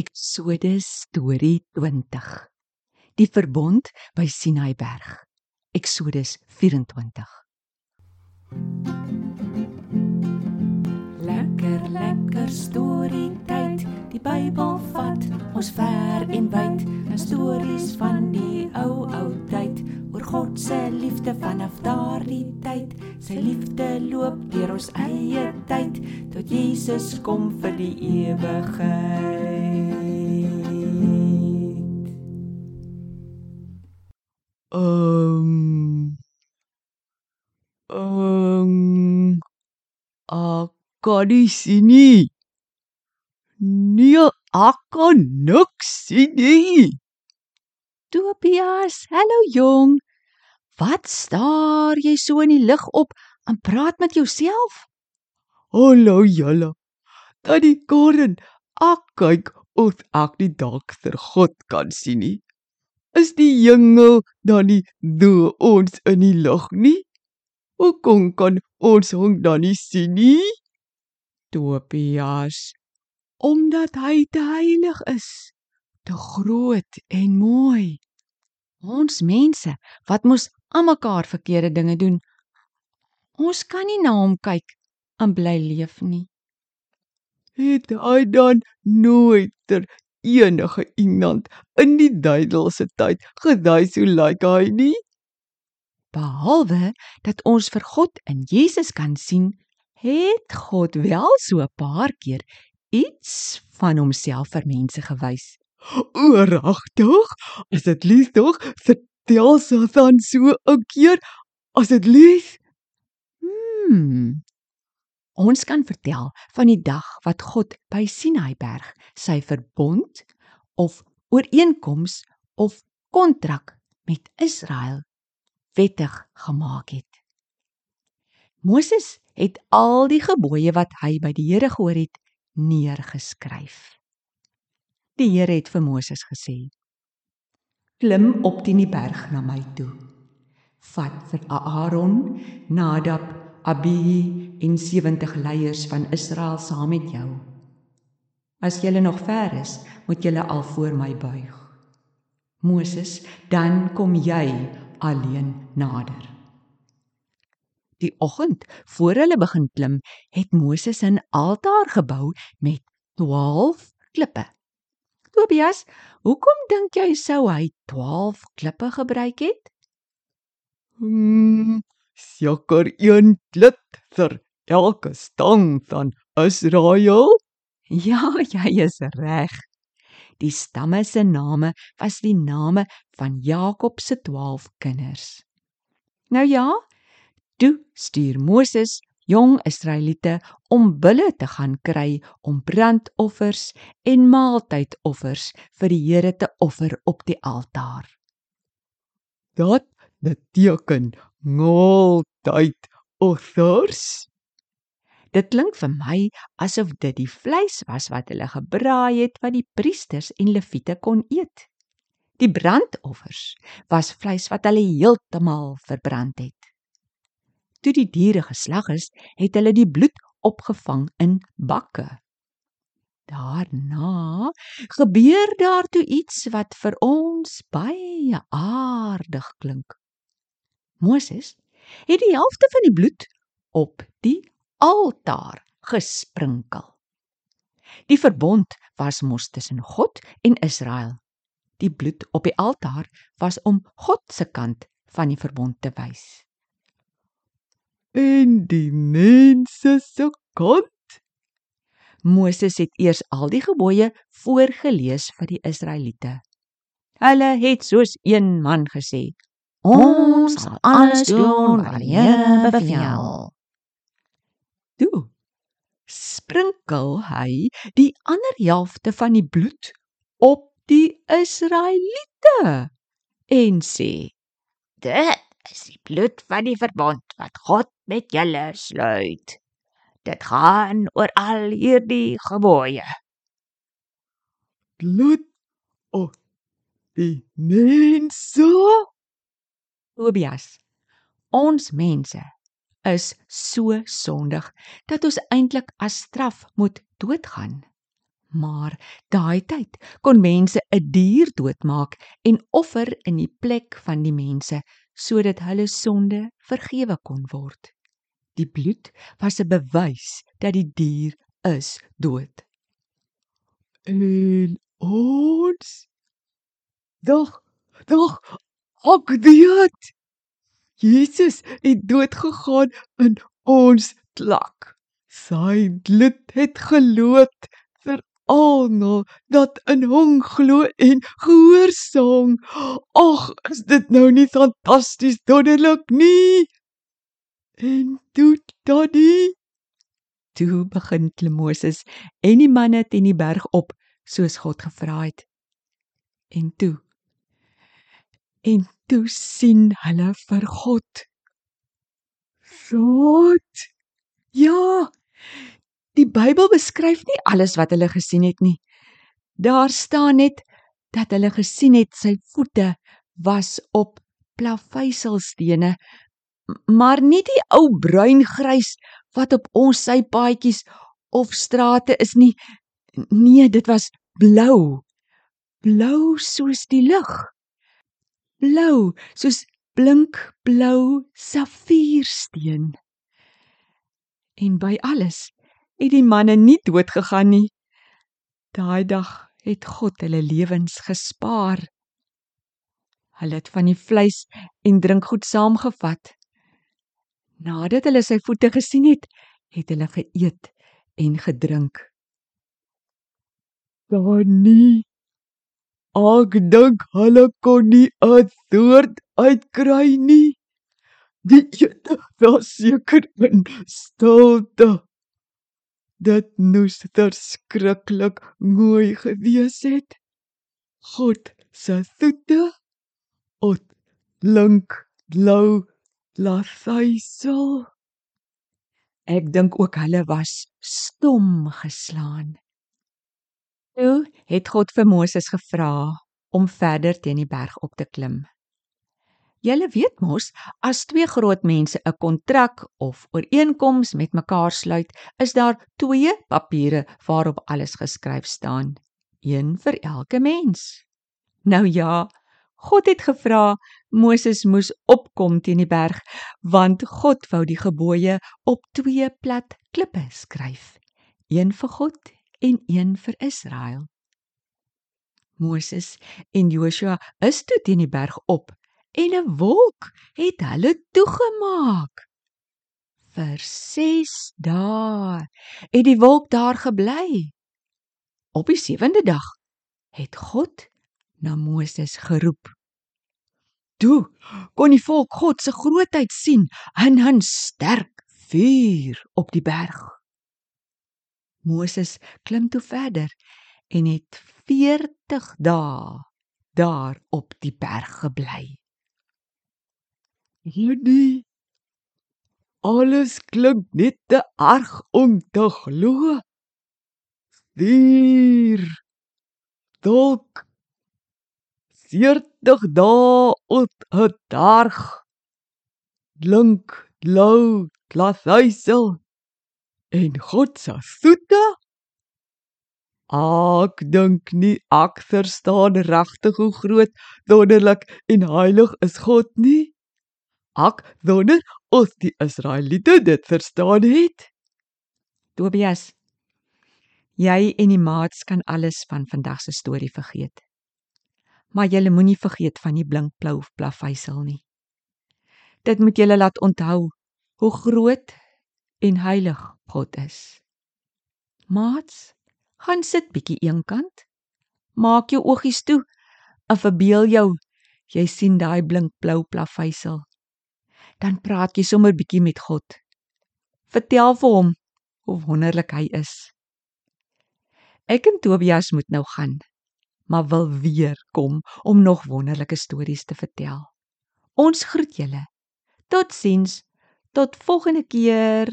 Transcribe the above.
Eksodus storie 20. Die verbond by Sinaiberg. Eksodus 24. Lekker lekker storie tyd. Die Bybel vat ons ver en wyd. Liefde vanaf daardie tyd. Sy liefde loop deur ons eie tyd tot Jesus kom vir die ewigheid. Um. Um. Ek kan nie sien nie. Nee, ek kan niks sien nie. Tobias, hallo jong. Wat staar jy so in die lug op en praat met jouself? Hallo julle. Die Karen, ek kyk of ek die vir God kan sien nie. Is die hengel dan nie do ons in die lug nie? Hoekom kan ons hom dan nie sien nie? Tobias, omdat hy te heilig is, te groot en mooi. Ons mense wat mos almekaar verkeerde dinge doen. Ons kan nie na hom kyk en bly leef nie. Het hy dan nooit ter enige iemand in die duidelse tyd gedui so lyk hy nie? Behalwe dat ons vir God in Jesus kan sien, het God wel so 'n paar keer iets van homself vir mense gewys. Ooragtig? Is dit lief tog? Vertel Satan so 'n keer as dit lief? Hmm. Ons kan vertel van die dag wat God by Sinaiberg sy verbond of ooreenkoms of kontrak met Israel wettig gemaak het. Moses het al die gebooie wat hy by die Here gehoor het neergeskryf. Die Here het vir Moses gesê: "Klim op teen die berg na my toe. Vat vir Aaron, Nadab, Abihu en 70 leiers van Israel saam met jou. As julle nog ver is, moet julle al voor my buig. Moses, dan kom jy alleen nader." Die oggend voor hulle begin klim, het Moses 'n altaar gebou met 12 klippe. Tobias, hoekom dink jy sou hy 12 klippe gebruik het? Hmm, seker een klip vir elke stam van Israel. Ja, jy is reg. Die stamme se name was die name van Jakob se 12 kinders. Nou ja, toe stuur Moses jong Israeliete om bulle te gaan kry om brandoffers en maaltydoffers vir die Here te offer op die altaar. Dat beteken maaltyd offers. Dit klink vir my asof dit die vleis was wat hulle gebraai het wat die priesters en leviete kon eet. Die brandoffers was vleis wat hulle heeltemal verbrand het. Toe die diere geslag is, het hulle die bloed opgevang in bakke. Daarna gebeur daar toe iets wat vir ons baie aardig klink. Moses het die helfte van die bloed op die altaar gesprinkel. Die verbond was mos tussen God en Israel. Die bloed op die altaar was om God se kant van die verbond te wys. En die mense se kant Moses het eers al die gebooie voorgeles vir die Israeliete. Hulle het soos een man gesê: Ons sal alles doen wat die Here beveel. Toe sprinkel hy die ander helfte van die bloed op die Israeliete en sê: Dit is die bloed van die verbond wat God met julle sluit. Dit gaan oor al hierdie gebooie. bloed op die mense. Tobias, ons mense is so sondig dat ons eintlik as straf moet doodgaan. Maar daai tyd kon mense 'n dier doodmaak en offer in die plek van die mense sodat hulle sonde vergewe kon word. Die bloed was 'n bewys dat die dier is dood. En ons Doch, doch, ek weet. Jesus het dood gegaan in ons klak. Sy bloed het geloot vir almal dat in hom glo en gehoorsaam. Ag, is dit nou nie fantasties wonderlik nie? En toe daddy Toe begin klim Moses en die manne teen die berg op soos God gevra het. En toe en toe sien hulle vir God. God. Ja. Die Bybel beskryf nie alles wat hulle gesien het nie. Daar staan net dat hulle gesien het sy voete was op plaveisselstene, maar nie die ou bruin-grys wat op ons sypaadjies of strate is nie. Nee, dit was blou. Blou soos die lug. Blou soos blinkblou safiersteen. En by alles het die manne nie dood gegaan nie. Daai dag het God hulle lewens gespaar. Hulle het van die vleis en drinkgoed saamgevat. Nadat hulle sy voete gesien het, het hulle geëet en gedrink. Dan nie. Ek dink hulle kon nie 'n soort uitkry nie. Die ete was seker in stilte. Dit moes verskriklik mooi gewees het. God se voete op link blou lafaisel. Ek dink ook hulle was stom geslaan. Toe het God vir Moses gevra om verder teen die berg op te klim. Julle weet mos, as twee groot mense 'n kontrak of ooreenkoms met mekaar sluit, is daar twee papiere waarop alles geskryf staan, een vir elke mens. Nou ja, God het gevra Moses moes opkom teen die berg, want God wou die gebooie op twee plat klippe skryf, een vir God en een vir Israel. Moses en Joshua is toe teen die berg op en 'n wolk het hulle toegemaak. Vir 6 dae het die wolk daar gebly. Op die sewende dag het God na Moses geroep. Toe kon die volk God se grootheid sien in 'n sterk vuur op die berg. Moses klim toe verder en het 40 dae daar op die berg gebly. Hierdie alles klink net te erg om te glo. Vier dalk 40 dae op 'n dag klink lou glashuisel en God se voete Ek dink nie ek verstaan regtig hoe groot, wonderlik en heilig is God nie. Ek wonder of die Israeliete dit verstaan het. Tobias, jy en die maats kan alles van vandag se storie vergeet. Maar jy moenie vergeet van die blinkblou plaveisel nie. Dit moet julle laat onthou hoe groot en heilig God is. Maats, gaan sit bietjie eenkant. Maak jou oogies toe verbeel jou jy sien daai blinkblou plaveisel dan praat jy sommer bietjie met God. Vertel vir hom hoe wonderlik hy is. Ek en Tobias moet nou gaan, maar wil weer kom om nog wonderlike stories te vertel. Ons groet julle. Totsiens. Tot volgende keer.